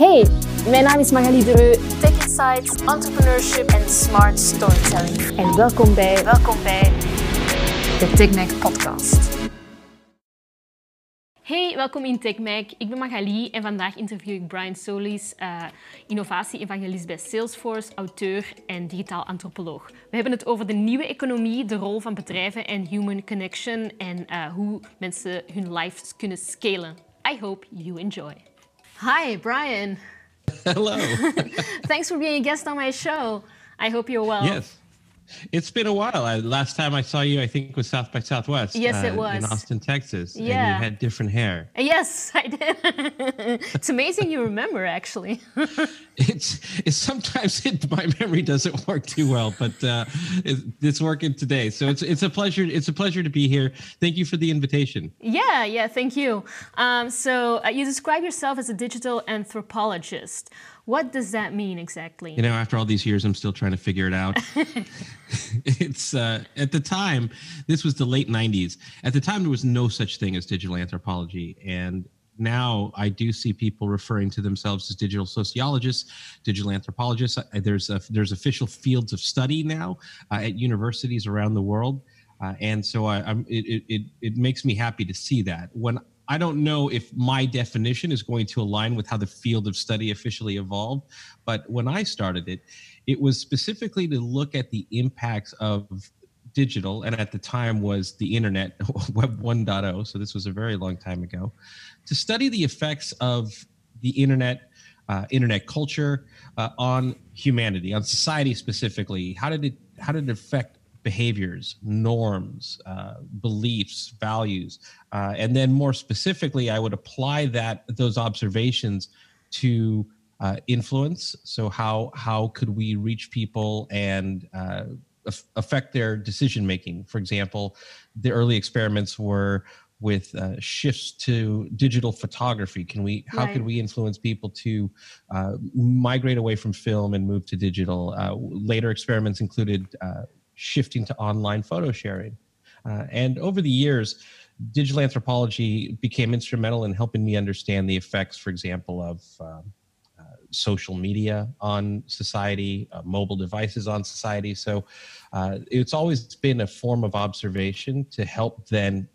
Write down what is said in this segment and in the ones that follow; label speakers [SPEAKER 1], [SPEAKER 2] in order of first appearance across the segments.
[SPEAKER 1] Hey, mijn naam is Magali Dreu.
[SPEAKER 2] Tech Insights, Entrepreneurship en Smart Storytelling.
[SPEAKER 1] En welkom bij
[SPEAKER 2] Welkom bij de TechMac podcast.
[SPEAKER 3] Hey, welkom in TechMac. Ik ben Magali en vandaag interview ik Brian Solis, uh, innovatie-evangelist bij Salesforce, auteur en digitaal antropoloog. We hebben het over de nieuwe economie, de rol van bedrijven en human connection en uh, hoe mensen hun lives kunnen scalen. I hope you enjoy. Hi, Brian.
[SPEAKER 4] Hello.
[SPEAKER 3] Thanks for being a guest on my show. I hope you're well.
[SPEAKER 4] Yes. It's been a while. I, last time I saw you, I think was South by Southwest.
[SPEAKER 3] Yes,
[SPEAKER 4] uh,
[SPEAKER 3] it was
[SPEAKER 4] in Austin, Texas.
[SPEAKER 3] Yeah.
[SPEAKER 4] and you had different hair.
[SPEAKER 3] Yes, I did. it's amazing you remember. Actually,
[SPEAKER 4] it's, it's sometimes it, my memory doesn't work too well, but uh, it, it's working today. So it's it's a pleasure. It's a pleasure to be here. Thank you for the invitation.
[SPEAKER 3] Yeah, yeah. Thank you. Um, so uh, you describe yourself as a digital anthropologist. What does that mean exactly?
[SPEAKER 4] You know, after all these years, I'm still trying to figure it out. it's uh, at the time, this was the late 90s. At the time, there was no such thing as digital anthropology. And now I do see people referring to themselves as digital sociologists, digital anthropologists. There's a, there's official fields of study now uh, at universities around the world. Uh, and so I, it, it, it makes me happy to see that. When I don't know if my definition is going to align with how the field of study officially evolved, but when I started it, it was specifically to look at the impacts of digital, and at the time was the internet, Web 1.0. So this was a very long time ago, to study the effects of the internet, uh, internet culture uh, on humanity, on society specifically. How did it how did it affect behaviors, norms, uh, beliefs, values, uh, and then more specifically, I would apply that those observations to uh, influence. So how how could we reach people and uh, affect their decision making? For example, the early experiments were with uh, shifts to digital photography can we how right. could we influence people to uh, migrate away from film and move to digital uh, later experiments included uh, shifting to online photo sharing. Uh, and over the years, digital anthropology became instrumental in helping me understand the effects, for example, of um, uh, social media on society, uh, mobile devices on society. So uh, it's always been a form of observation to help then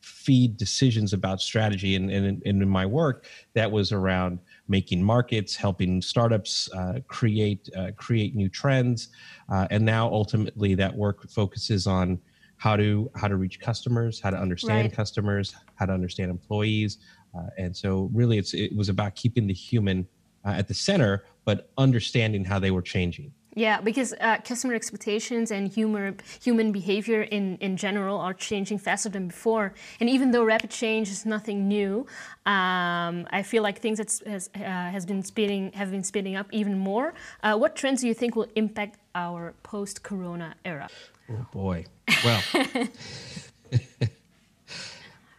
[SPEAKER 4] feed decisions about strategy. And, and, and in my work, that was around making markets, helping startups uh, create uh, create new trends, uh, and now ultimately that work focuses on how to how to reach customers, how to understand right. customers, how to understand employees, uh, and so really it's it was about keeping the human uh, at the center, but understanding how they were changing.
[SPEAKER 3] Yeah, because uh, customer expectations and humor, human behavior in, in general are changing faster than before. And even though rapid change is nothing new, um, I feel like things that has, uh, has been speeding have been speeding up even more. Uh, what trends do you think will impact our post-corona era?
[SPEAKER 4] Oh boy! Well,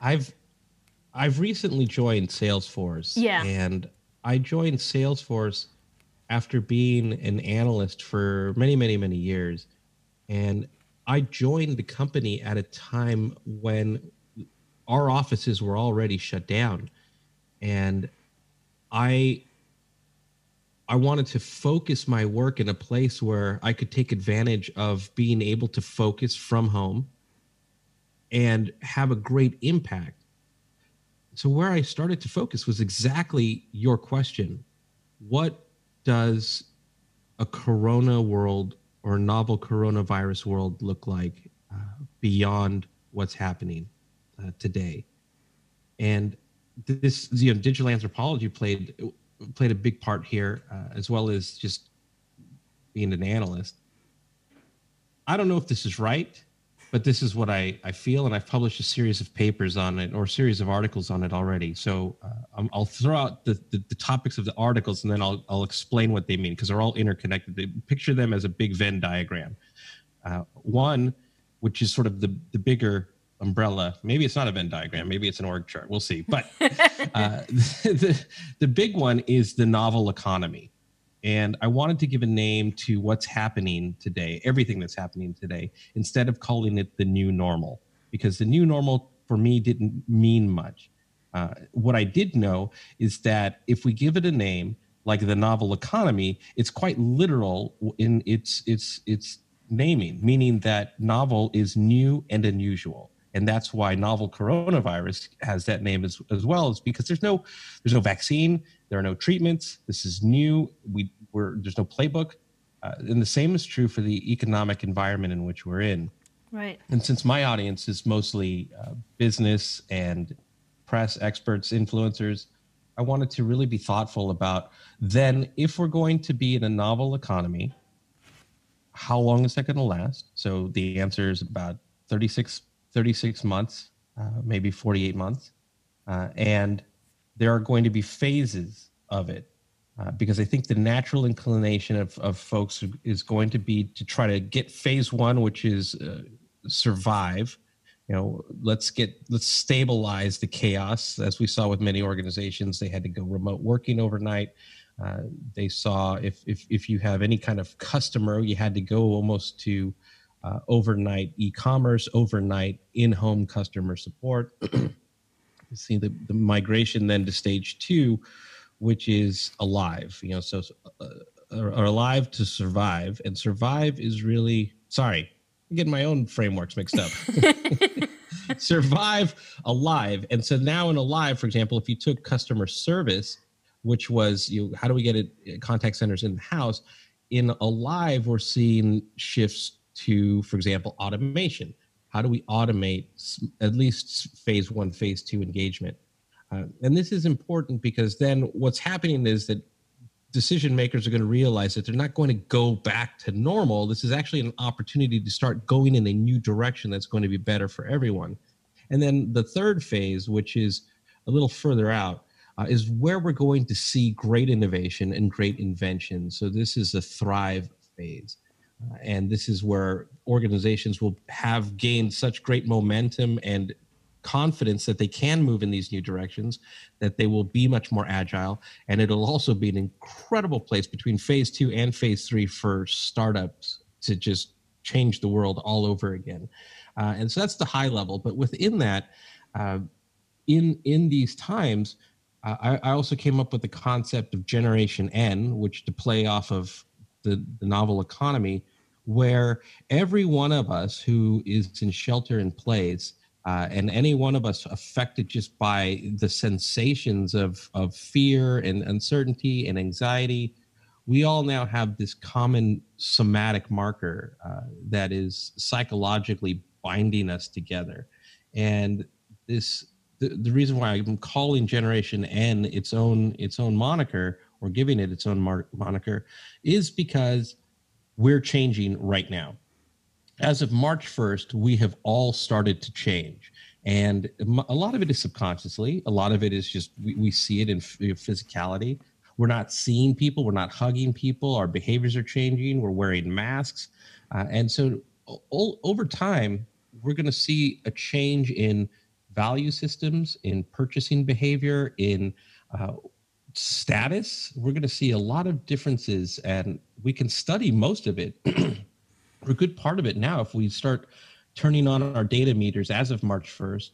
[SPEAKER 4] I've I've recently joined Salesforce.
[SPEAKER 3] Yeah.
[SPEAKER 4] And I joined Salesforce after being an analyst for many, many, many years. And I joined the company at a time when our offices were already shut down. And I I wanted to focus my work in a place where I could take advantage of being able to focus from home and have a great impact. So where I started to focus was exactly your question. What does a corona world or novel coronavirus world look like uh, beyond what's happening uh, today? And this, you know, digital anthropology played played a big part here, uh, as well as just being an analyst. I don't know if this is right but this is what I, I feel, and I've published a series of papers on it or a series of articles on it already. So uh, I'll throw out the, the, the, topics of the articles, and then I'll, I'll explain what they mean because they're all interconnected. They picture them as a big Venn diagram. Uh, one, which is sort of the, the bigger umbrella. Maybe it's not a Venn diagram. Maybe it's an org chart. We'll see. But uh, the, the big one is the novel economy. And I wanted to give a name to what's happening today, everything that's happening today, instead of calling it the new normal, because the new normal for me didn't mean much. Uh, what I did know is that if we give it a name, like the novel economy, it's quite literal in its its its naming, meaning that novel is new and unusual. And that's why novel coronavirus has that name as, as well, is because there's no there's no vaccine, there are no treatments. This is new. We we're there's no playbook. Uh, and the same is true for the economic environment in which we're in.
[SPEAKER 3] Right.
[SPEAKER 4] And since my audience is mostly uh, business and press experts, influencers, I wanted to really be thoughtful about then if we're going to be in a novel economy, how long is that going to last? So the answer is about 36, 36 months, uh, maybe 48 months. Uh, and there are going to be phases of it uh, because I think the natural inclination of, of folks is going to be to try to get phase one, which is uh, survive. You know, let's get let's stabilize the chaos, as we saw with many organizations. They had to go remote working overnight. Uh, they saw if if if you have any kind of customer, you had to go almost to uh, overnight e-commerce, overnight in-home customer support. see the, the migration then to stage two which is alive you know so uh, are alive to survive. And survive is really sorry i'm getting my own frameworks mixed up. Survive alive. And so now in alive for example if you took customer service which was you know, how do we get it uh, contact centers in the house in alive we're seeing shifts to for example automation how do we automate at least phase one, phase two engagement? Uh, and this is important because then what's happening is that decision makers are going to realize that they're not going to go back to normal. This is actually an opportunity to start going in a new direction that's going to be better for everyone. And then the third phase, which is a little further out, uh, is where we're going to see great innovation and great invention. So this is the thrive phase. And this is where organizations will have gained such great momentum and confidence that they can move in these new directions, that they will be much more agile. And it'll also be an incredible place between phase two and phase three for startups to just change the world all over again. Uh, and so that's the high level. But within that, uh, in in these times, uh, I, I, also came up with the concept of Generation N, which to play off of the, the novel economy, where every one of us who is in shelter in place, uh, and any one of us affected just by the sensations of, of fear and uncertainty and anxiety, we all now have this common somatic marker uh, that is psychologically binding us together. And this the, the reason why I'm calling Generation N its own its own moniker or giving it its own mar- moniker is because we're changing right now. As of March 1st, we have all started to change. And a lot of it is subconsciously, a lot of it is just we, we see it in physicality. We're not seeing people, we're not hugging people, our behaviors are changing, we're wearing masks. Uh, and so o- over time, we're going to see a change in value systems, in purchasing behavior, in uh, status, we're going to see a lot of differences, and we can study most of it, or a good part of it now, if we start turning on our data meters as of March 1st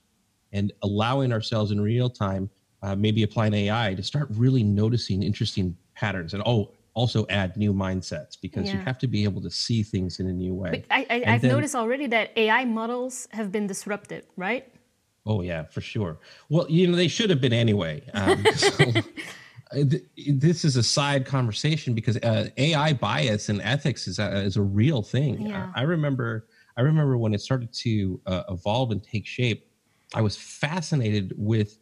[SPEAKER 4] and allowing ourselves in real time, uh, maybe applying AI to start really noticing interesting patterns. And oh, also add new mindsets because yeah. you have to be able to see things in a new way.
[SPEAKER 3] But I, have noticed already that AI models have been disrupted, right?
[SPEAKER 4] Oh yeah, for sure. Well, you know they should have been anyway. Um, so, this is a side conversation because uh, AI bias and ethics is a, is a real thing. Yeah. I, I remember I remember when it started to uh, evolve and take shape. I was fascinated with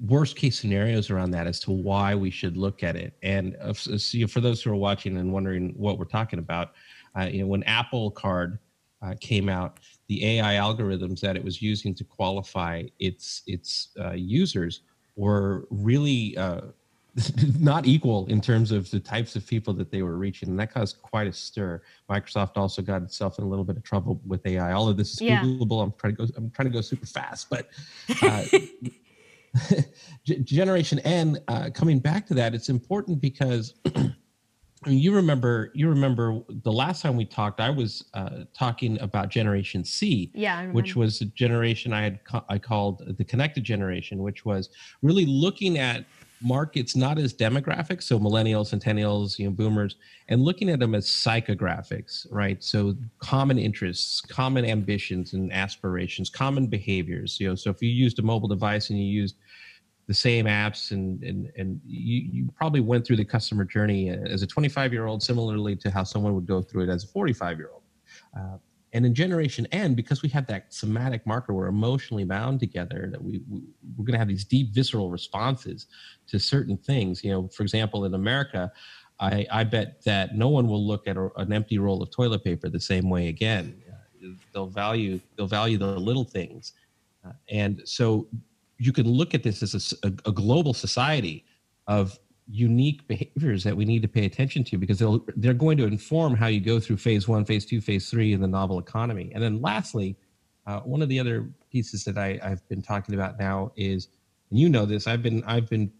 [SPEAKER 4] worst case scenarios around that as to why we should look at it. And uh, so for those who are watching and wondering what we're talking about, uh, you know, when Apple Card uh, came out, the AI algorithms that it was using to qualify its its uh, users were really uh, not equal in terms of the types of people that they were reaching, and that caused quite a stir. Microsoft also got itself in a little bit of trouble with AI. All of this is yeah. Googleable. I'm trying to go. I'm trying to go super fast, but. Uh, Generation N, uh, coming back to that, it's important because you remember you remember the last time we talked i was uh, talking about generation
[SPEAKER 3] c yeah
[SPEAKER 4] which was a generation i had ca- i called the connected generation which was really looking at markets not as demographics, so millennials, centennials, you know, boomers, and looking at them as psychographics, right? So common interests, common ambitions and aspirations, common behaviors. You know, so if you used a mobile device and you used the same apps and and and you, you probably went through the customer journey as a 25 year old similarly to how someone would go through it as a 45 year old uh, and in generation n because we have that somatic marker we're emotionally bound together that we, we we're going to have these deep visceral responses to certain things. You know for example in america i i bet that no one will look at a, an empty roll of toilet paper the same way again. Uh, they'll value they'll value the little things. Uh, and so you can look at this as a, a, global society of unique behaviors that we need to pay attention to because they'll they're going to inform how you go through phase one, phase two, phase three in the novel economy. And then lastly, uh, one of the other pieces that I, I've been talking about now is, and you know this, I've been I've been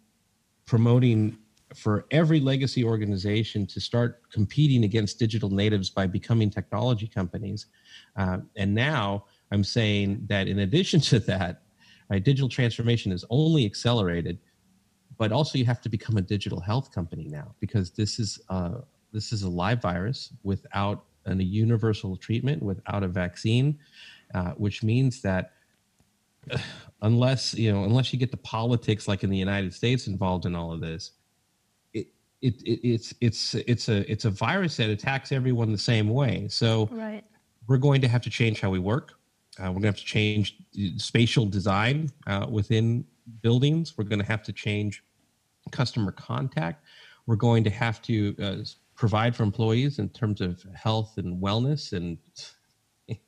[SPEAKER 4] promoting for every legacy organization to start competing against digital natives by becoming technology companies. Uh, and now I'm saying that in addition to that, right, digital transformation is only accelerated but also you have to become a digital health company now because this is uh, this is a live virus without an, a universal treatment, without a vaccine, uh, which means that unless you know unless you get the politics like in the United States involved in all of this, it, it, it it's it's it's a it's a virus that attacks everyone the same way. So
[SPEAKER 3] right.
[SPEAKER 4] we're going to have to change how we work. Uh, we're going to have to change spatial design uh, within buildings. We're going to have to change customer contact. We're going to have to uh, provide for employees in terms of health and wellness and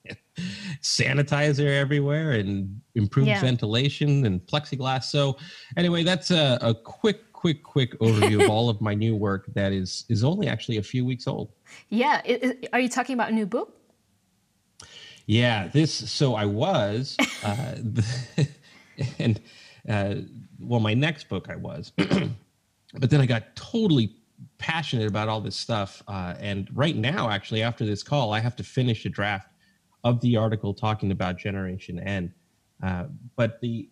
[SPEAKER 4] sanitizer everywhere and improved yeah. ventilation and plexiglass. So anyway, that's a, a quick, quick, quick overview of all of my new work that is is only actually a few weeks old.
[SPEAKER 3] Yeah, it, it, are you talking about a new book?
[SPEAKER 4] Yeah, this. So I was, uh, and uh, well, my next book I was, but then I got totally passionate about all this stuff. Uh, and right now, actually, after this call, I have to finish a draft of the article talking about Generation N. Uh, but the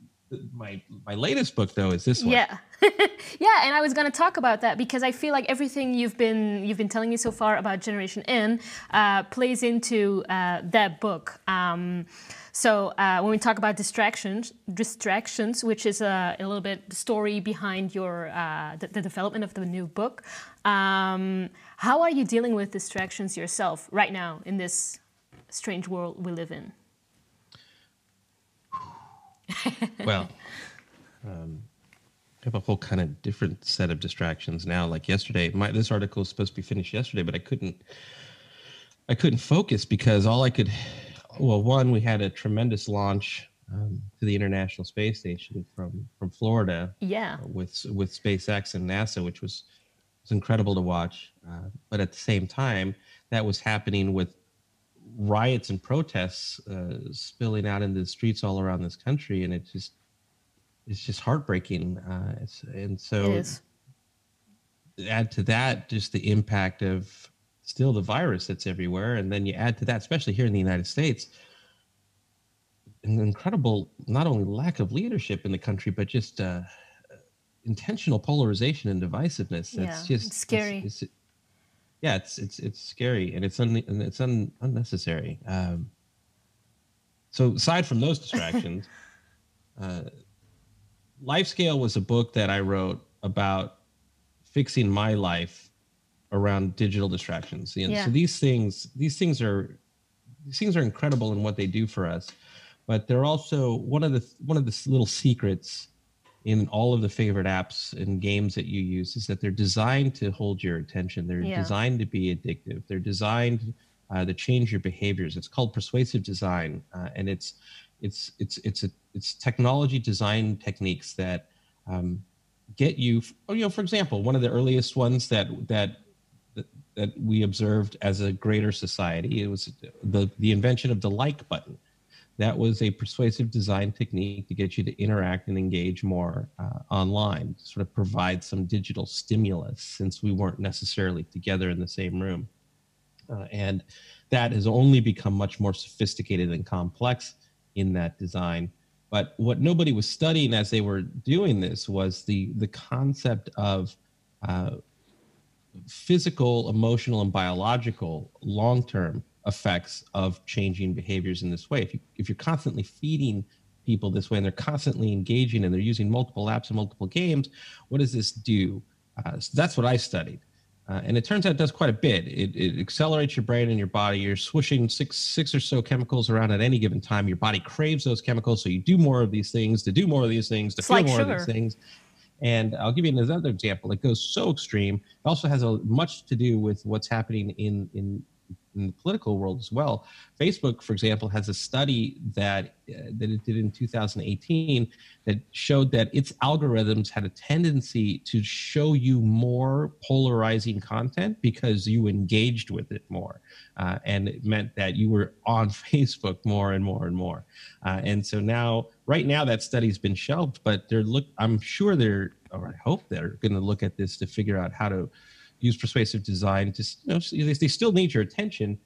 [SPEAKER 4] my my latest book though is this one.
[SPEAKER 3] Yeah, yeah, and I was going to talk about that because I feel like everything you've been you've been telling me so far about Generation N uh, plays into uh, that book. Um, so uh, when we talk about distractions, distractions, which is a, a little bit the story behind your uh, the, the, development of the new book, um, how are you dealing with distractions yourself right now in this strange world we live in?
[SPEAKER 4] well, um, I have a whole kind of different set of distractions now. Like yesterday, my this article was supposed to be finished yesterday, but I couldn't. I couldn't focus because all I could well, one, we had a tremendous launch um, to the International Space Station from from Florida.
[SPEAKER 3] Yeah.
[SPEAKER 4] Uh, with with SpaceX and NASA, which was was incredible to watch. Uh, but at the same time, that was happening with riots and protests uh, spilling out into the streets all around this country, and it's just it's just heartbreaking. Uh, and so, add to that just the impact of still the virus that's everywhere. And then you add to that, especially here in the United States, an incredible not only lack of leadership in the country, but just uh, intentional polarization and divisiveness.
[SPEAKER 3] Yeah,
[SPEAKER 4] just
[SPEAKER 3] it's scary.
[SPEAKER 4] It's, it's, yeah, it's it's it's scary and it's un, and it's un, unnecessary. Um, so aside from those distractions, uh, Life Scale was a book that I wrote about fixing my life around digital distractions. Know, yeah. So these things, these things are, these things are incredible in what they do for us, but they're also one of the one of the little secrets in all of the favorite apps and games that you use is that they're designed to hold your attention. They're yeah. designed to be addictive. They're designed uh, to change your behaviors. It's called persuasive design, uh, and it's it's it's it's a it's technology design techniques that um, get you. You know, for example, one of the earliest ones that that that we observed as a greater society. It was the, the invention of the like button. That was a persuasive design technique to get you to interact and engage more uh, online, sort of provide some digital stimulus since we weren't necessarily together in the same room. Uh, and that has only become much more sophisticated and complex in that design. But what nobody was studying as they were doing this was the the concept of uh, physical, emotional, and biological long term effects of changing behaviors in this way. If you if you're constantly feeding people this way and they're constantly engaging and they're using multiple apps and multiple games, what does this do? Uh, so that's what I studied. Uh, and it turns out it does quite a bit. It, it, accelerates your brain and your body. You're swishing six six or so chemicals around at any given time. Your body craves those chemicals, so you do more of these things, to do more of these things, to
[SPEAKER 3] It's
[SPEAKER 4] feel
[SPEAKER 3] like
[SPEAKER 4] more
[SPEAKER 3] sugar.
[SPEAKER 4] of these things. And I'll give you another example. It goes so extreme. It also has a, much to do with what's happening in in in the political world as well. Facebook, for example, has a study that uh, that it did in 2018 that showed that its algorithms had a tendency to show you more polarizing content because you engaged with it more, uh, and it meant that you were on Facebook more and more and more. Uh, and so now, right now, that study's been shelved, but they're look. I'm sure they're, or I hope they're going to look at this to figure out how to use persuasive design. To you know they still need your attention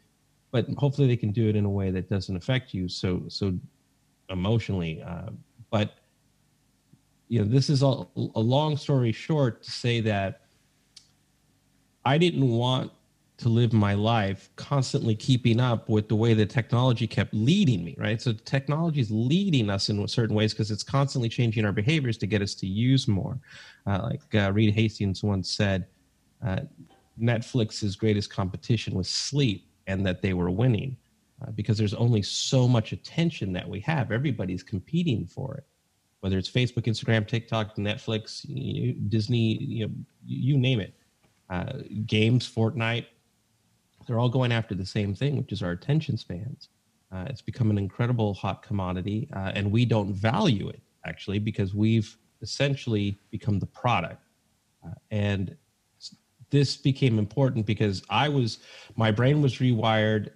[SPEAKER 4] but hopefully they can do it in a way that doesn't affect you so so emotionally uh, but you know this is a, a long story short to say that i didn't want to live my life constantly keeping up with the way the technology kept leading me right? So technology is leading us in certain ways because it's constantly changing our behaviors to get us to use more. Uh, like uh, reed hastings once said uh, Netflix's greatest competition was sleep, and that they were winning uh, because there's only so much attention that we have. Everybody's competing for it, whether it's Facebook, Instagram, TikTok, Netflix, you, Disney, you, know, you name it. Uh, games, Fortnite, they're all going after the same thing, which is our attention spans. Uh, it's become an incredible hot commodity, uh, and we don't value it actually because we've essentially become the product. Uh, and this became important because I was, my brain was rewired.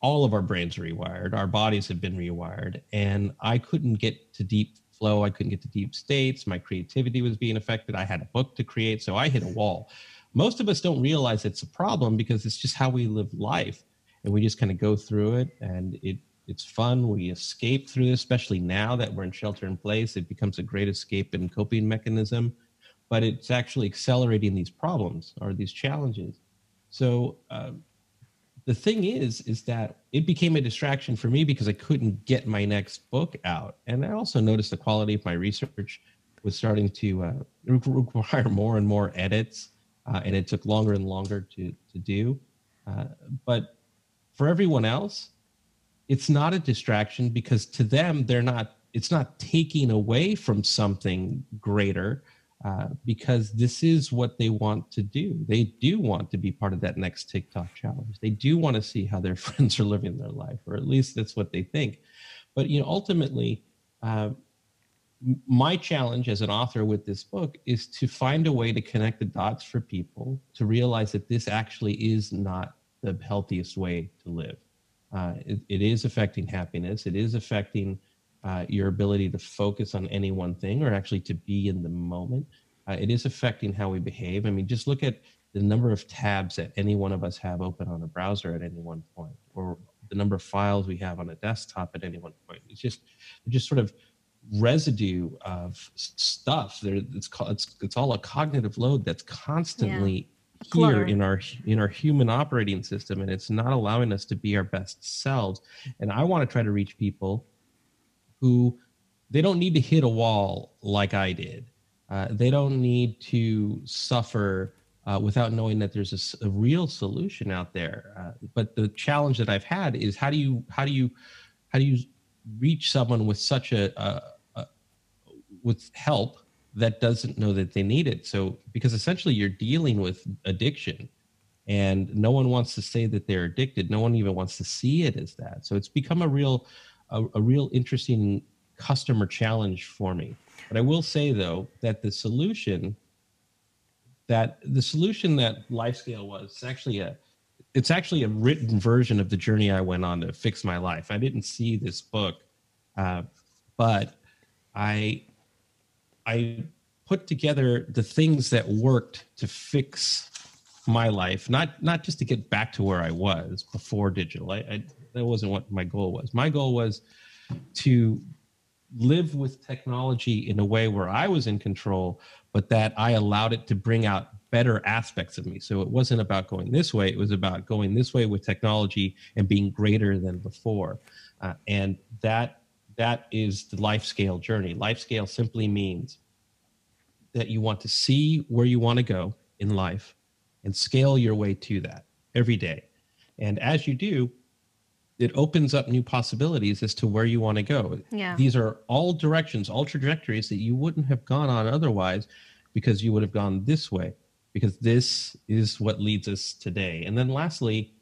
[SPEAKER 4] All of our brains are rewired. Our bodies have been rewired. And I couldn't get to deep flow. I couldn't get to deep states. My creativity was being affected. I had a book to create. So I hit a wall. Most of us don't realize it's a problem because it's just how we live life. And we just kind of go through it and it, it's fun. We escape through this, especially now that we're in shelter in place. It becomes a great escape and coping mechanism but it's actually accelerating these problems or these challenges. So uh, the thing is, is that it became a distraction for me because I couldn't get my next book out, and I also noticed the quality of my research was starting to uh, require more and more edits, uh, and it took longer and longer to to do. Uh, but for everyone else, it's not a distraction because to them they're not. It's not taking away from something greater uh, because this is what they want to do. They do want to be part of that next TikTok challenge. They do want to see how their friends are living their life, or at least that's what they think. But you know, ultimately, uh, my challenge as an author with this book is to find a way to connect the dots for people to realize that this actually is not the healthiest way to live. Uh, it, it is affecting happiness. It is affecting uh, your ability to focus on any one thing or actually to be in the moment. Uh, it is affecting how we behave. I mean, just look at the number of tabs that any one of us have open on a browser at any one point, or the number of files we have on a desktop at any one point. It's just, just sort of residue of stuff. There, it's called, it's it's all a cognitive load that's constantly
[SPEAKER 3] Clutter.
[SPEAKER 4] here in our in our human operating system, and it's not allowing us to be our best selves. And I want to try to reach people who they don't need to hit a wall like I did. Uh, they don't need to suffer uh, without knowing that there's a real solution out there. Uh, but the challenge that I've had is how do you how do you how do you reach someone with such a, a, a with help that doesn't know that they need it? So because essentially you're dealing with addiction and no one wants to say that they're addicted no one even wants to see it as that so it's become a real a, a real interesting customer challenge for me. But i will say though that the solution that the solution that lifescale was it's actually a it's actually a written version of the journey i went on to fix my life. I didn't see this book uh, but i i put together the things that worked to fix my life not not just to get back to where i was before digital. I, I that wasn't what my goal was my goal was to live with technology in a way where I was in control, but that I allowed it to bring out better aspects of me. So it wasn't about going this way, it was about going this way with technology and being greater than before. Uh, and that that is the life scale journey. Life scale simply means that you want to see where you want to go in life and scale your way to that every day. And as you do, it opens up new possibilities as to where you want to go.
[SPEAKER 3] Yeah.
[SPEAKER 4] These are all directions, all trajectories that you wouldn't have gone on otherwise because you would have gone this way, because this is what leads us today. And then lastly,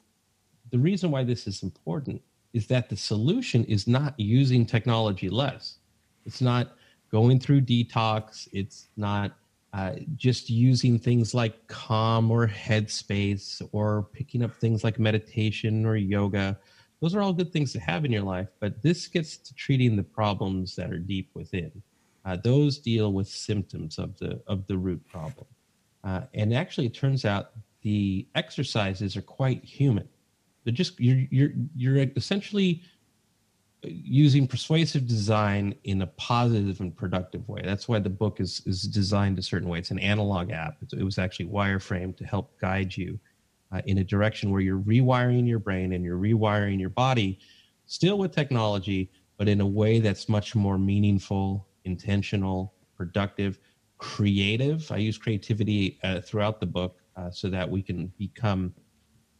[SPEAKER 4] the reason why this is important is that the solution is not using technology less. It's not going through detox. It's not uh, just using things like Calm or Headspace or picking up things like meditation or yoga those are all good things to have in your life but this gets to treating the problems that are deep within. Uh, those deal with symptoms of the of the root problem. Uh, and actually it turns out the exercises are quite human. They're just you're you're you're essentially using persuasive design in a positive and productive way. That's why the book is is designed a certain way. It's an analog app. It was actually wireframe to help guide you uh, in a direction where you're rewiring your brain and you're rewiring your body, still with technology, but in a way that's much more meaningful, intentional, productive, creative. I use creativity uh, throughout the book uh, so that we can become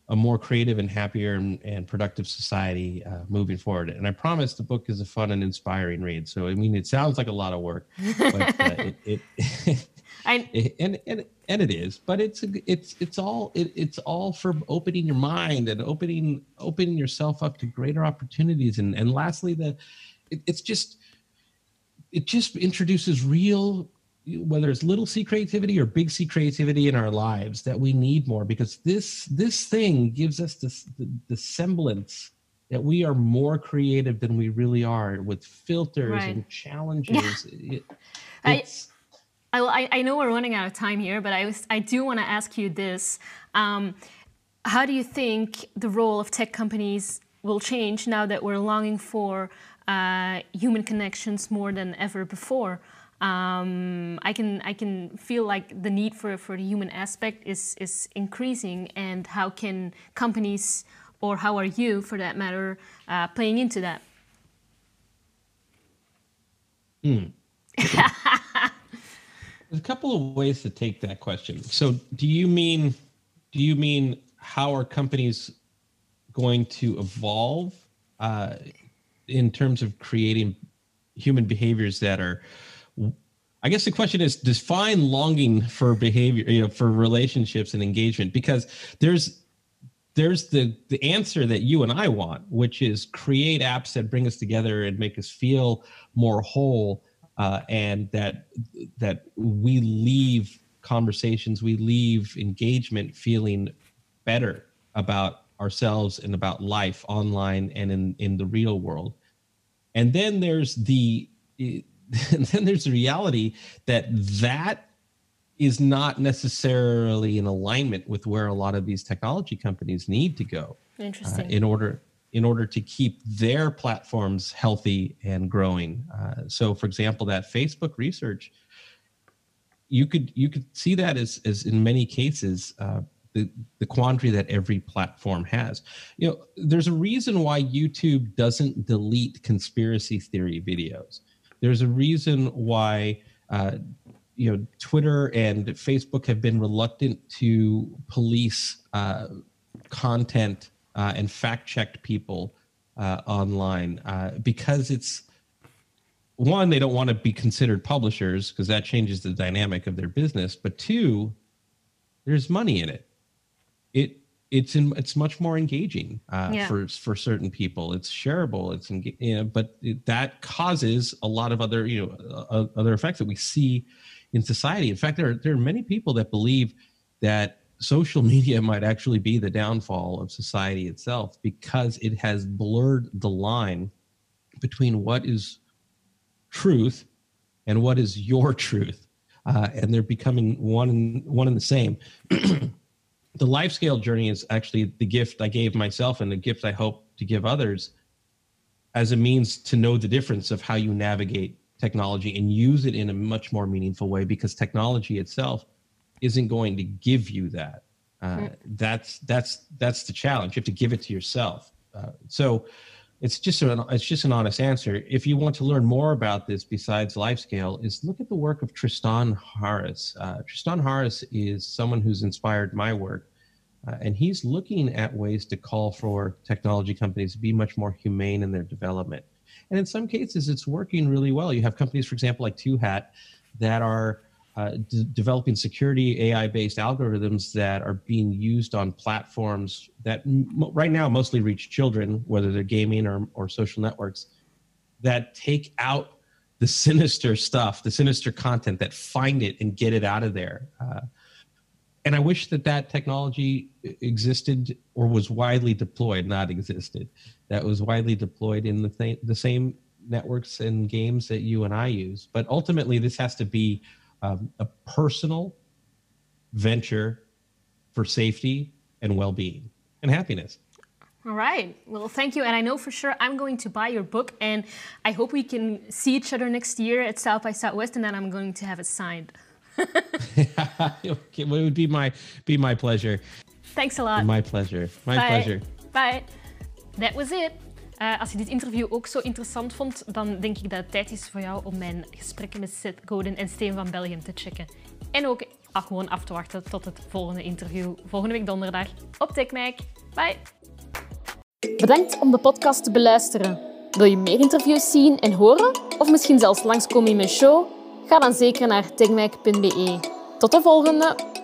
[SPEAKER 4] a more creative and happier and, and productive society uh, moving forward. And I promise the book is a fun and inspiring read. So, I mean, it sounds like a lot of work, but uh, it, it I, and and and it is, but it's it's it's all it, it's all for opening your mind and opening opening yourself up to greater opportunities. And and lastly, the it, it's just it just introduces real whether it's little c creativity or big c creativity in our lives that we need more because this this thing gives us this the, the semblance that we are more creative than we really are with filters right. and challenges yeah.
[SPEAKER 3] it, I, I know we're running out of time here, but I, was, I do want to ask you this. Um, how do you think the role of tech companies will change now that we're longing for uh, human connections more than ever before? Um, I can I can feel like the need for, for the human aspect is is increasing, and how can companies or how are you, for that matter, uh, playing into that?
[SPEAKER 4] Hmm. There's a couple of ways to take that question. So, do you mean do you mean how are companies going to evolve uh, in terms of creating human behaviors that are I guess the question is define longing for behavior, you know, for relationships and engagement because there's there's the the answer that you and I want, which is create apps that bring us together and make us feel more whole uh, and that that we leave conversations, we leave engagement feeling better about ourselves and about life online and in in the real world. And then there's the then there's the reality that that is not necessarily in alignment with where a lot of these technology companies need to go.
[SPEAKER 3] Interesting.
[SPEAKER 4] Uh, in order in order to keep their platforms healthy and growing. Uh, so, for example, that Facebook research, you could you could see that as as in many cases. Uh, the, the quandary that every platform has. You know, there's a reason why YouTube doesn't delete conspiracy theory videos. There's a reason why uh, you know Twitter and Facebook have been reluctant to police uh, content uh, and fact checked people uh, online uh, because it's one they don't want to be considered publishers because that changes the dynamic of their business but two there's money in it. It it's in, it's much more engaging uh, yeah. for for certain people. It's shareable it's you know but it, that causes a lot of other you know uh, other effects that we see in society. In fact there are, there are many people that believe that social media might actually be the downfall of society itself because it has blurred the line between what is truth and what is your truth. Uh, and they're becoming one and one and the same. The life scale journey is actually the gift i gave myself and the gift i hope to give others as a means to know the difference of how you navigate technology and use it in a much more meaningful way because technology itself isn't going to give you that. Uh, mm. That's that's that's the challenge. You have to give it to yourself. Uh, so it's just an it's just an honest answer. If you want to learn more about this besides LifeScale, is look at the work of Tristan Harris. Uh, Tristan Harris is someone who's inspired my work, uh, and he's looking at ways to call for technology companies to be much more humane in their development. And in some cases, it's working really well. You have companies, for example, like Two Hat, that are uh, d- developing security AI based algorithms that are being used on platforms that m- right now mostly reach children, whether they're gaming or, or social networks, that take out the sinister stuff, the sinister content, that find it and get it out of there. Uh, and I wish that that technology existed or was widely deployed, not existed, that was widely deployed in the, th- the same networks and games that you and I use. But ultimately, this has to be um, a personal venture for safety and well-being and happiness.
[SPEAKER 3] All right. Well, thank you. And I know for sure I'm going to buy your book, and I hope we can see each other next year at South by Southwest, and then I'm going to have it signed.
[SPEAKER 4] it would be my be my pleasure.
[SPEAKER 3] Thanks a lot.
[SPEAKER 4] My pleasure. My
[SPEAKER 3] Bye.
[SPEAKER 4] pleasure.
[SPEAKER 3] Bye. That was it. Uh, als je dit interview ook zo interessant vond, dan denk ik dat het tijd is voor jou om mijn gesprekken met Seth Godin en Steen van Belgium te checken. En ook gewoon af te wachten tot het volgende interview volgende week donderdag op TechMike. Bye! Bedankt om de podcast te beluisteren. Wil je meer interviews zien en horen? Of misschien zelfs langskomen in mijn show? Ga dan zeker naar techmike.be. Tot de volgende!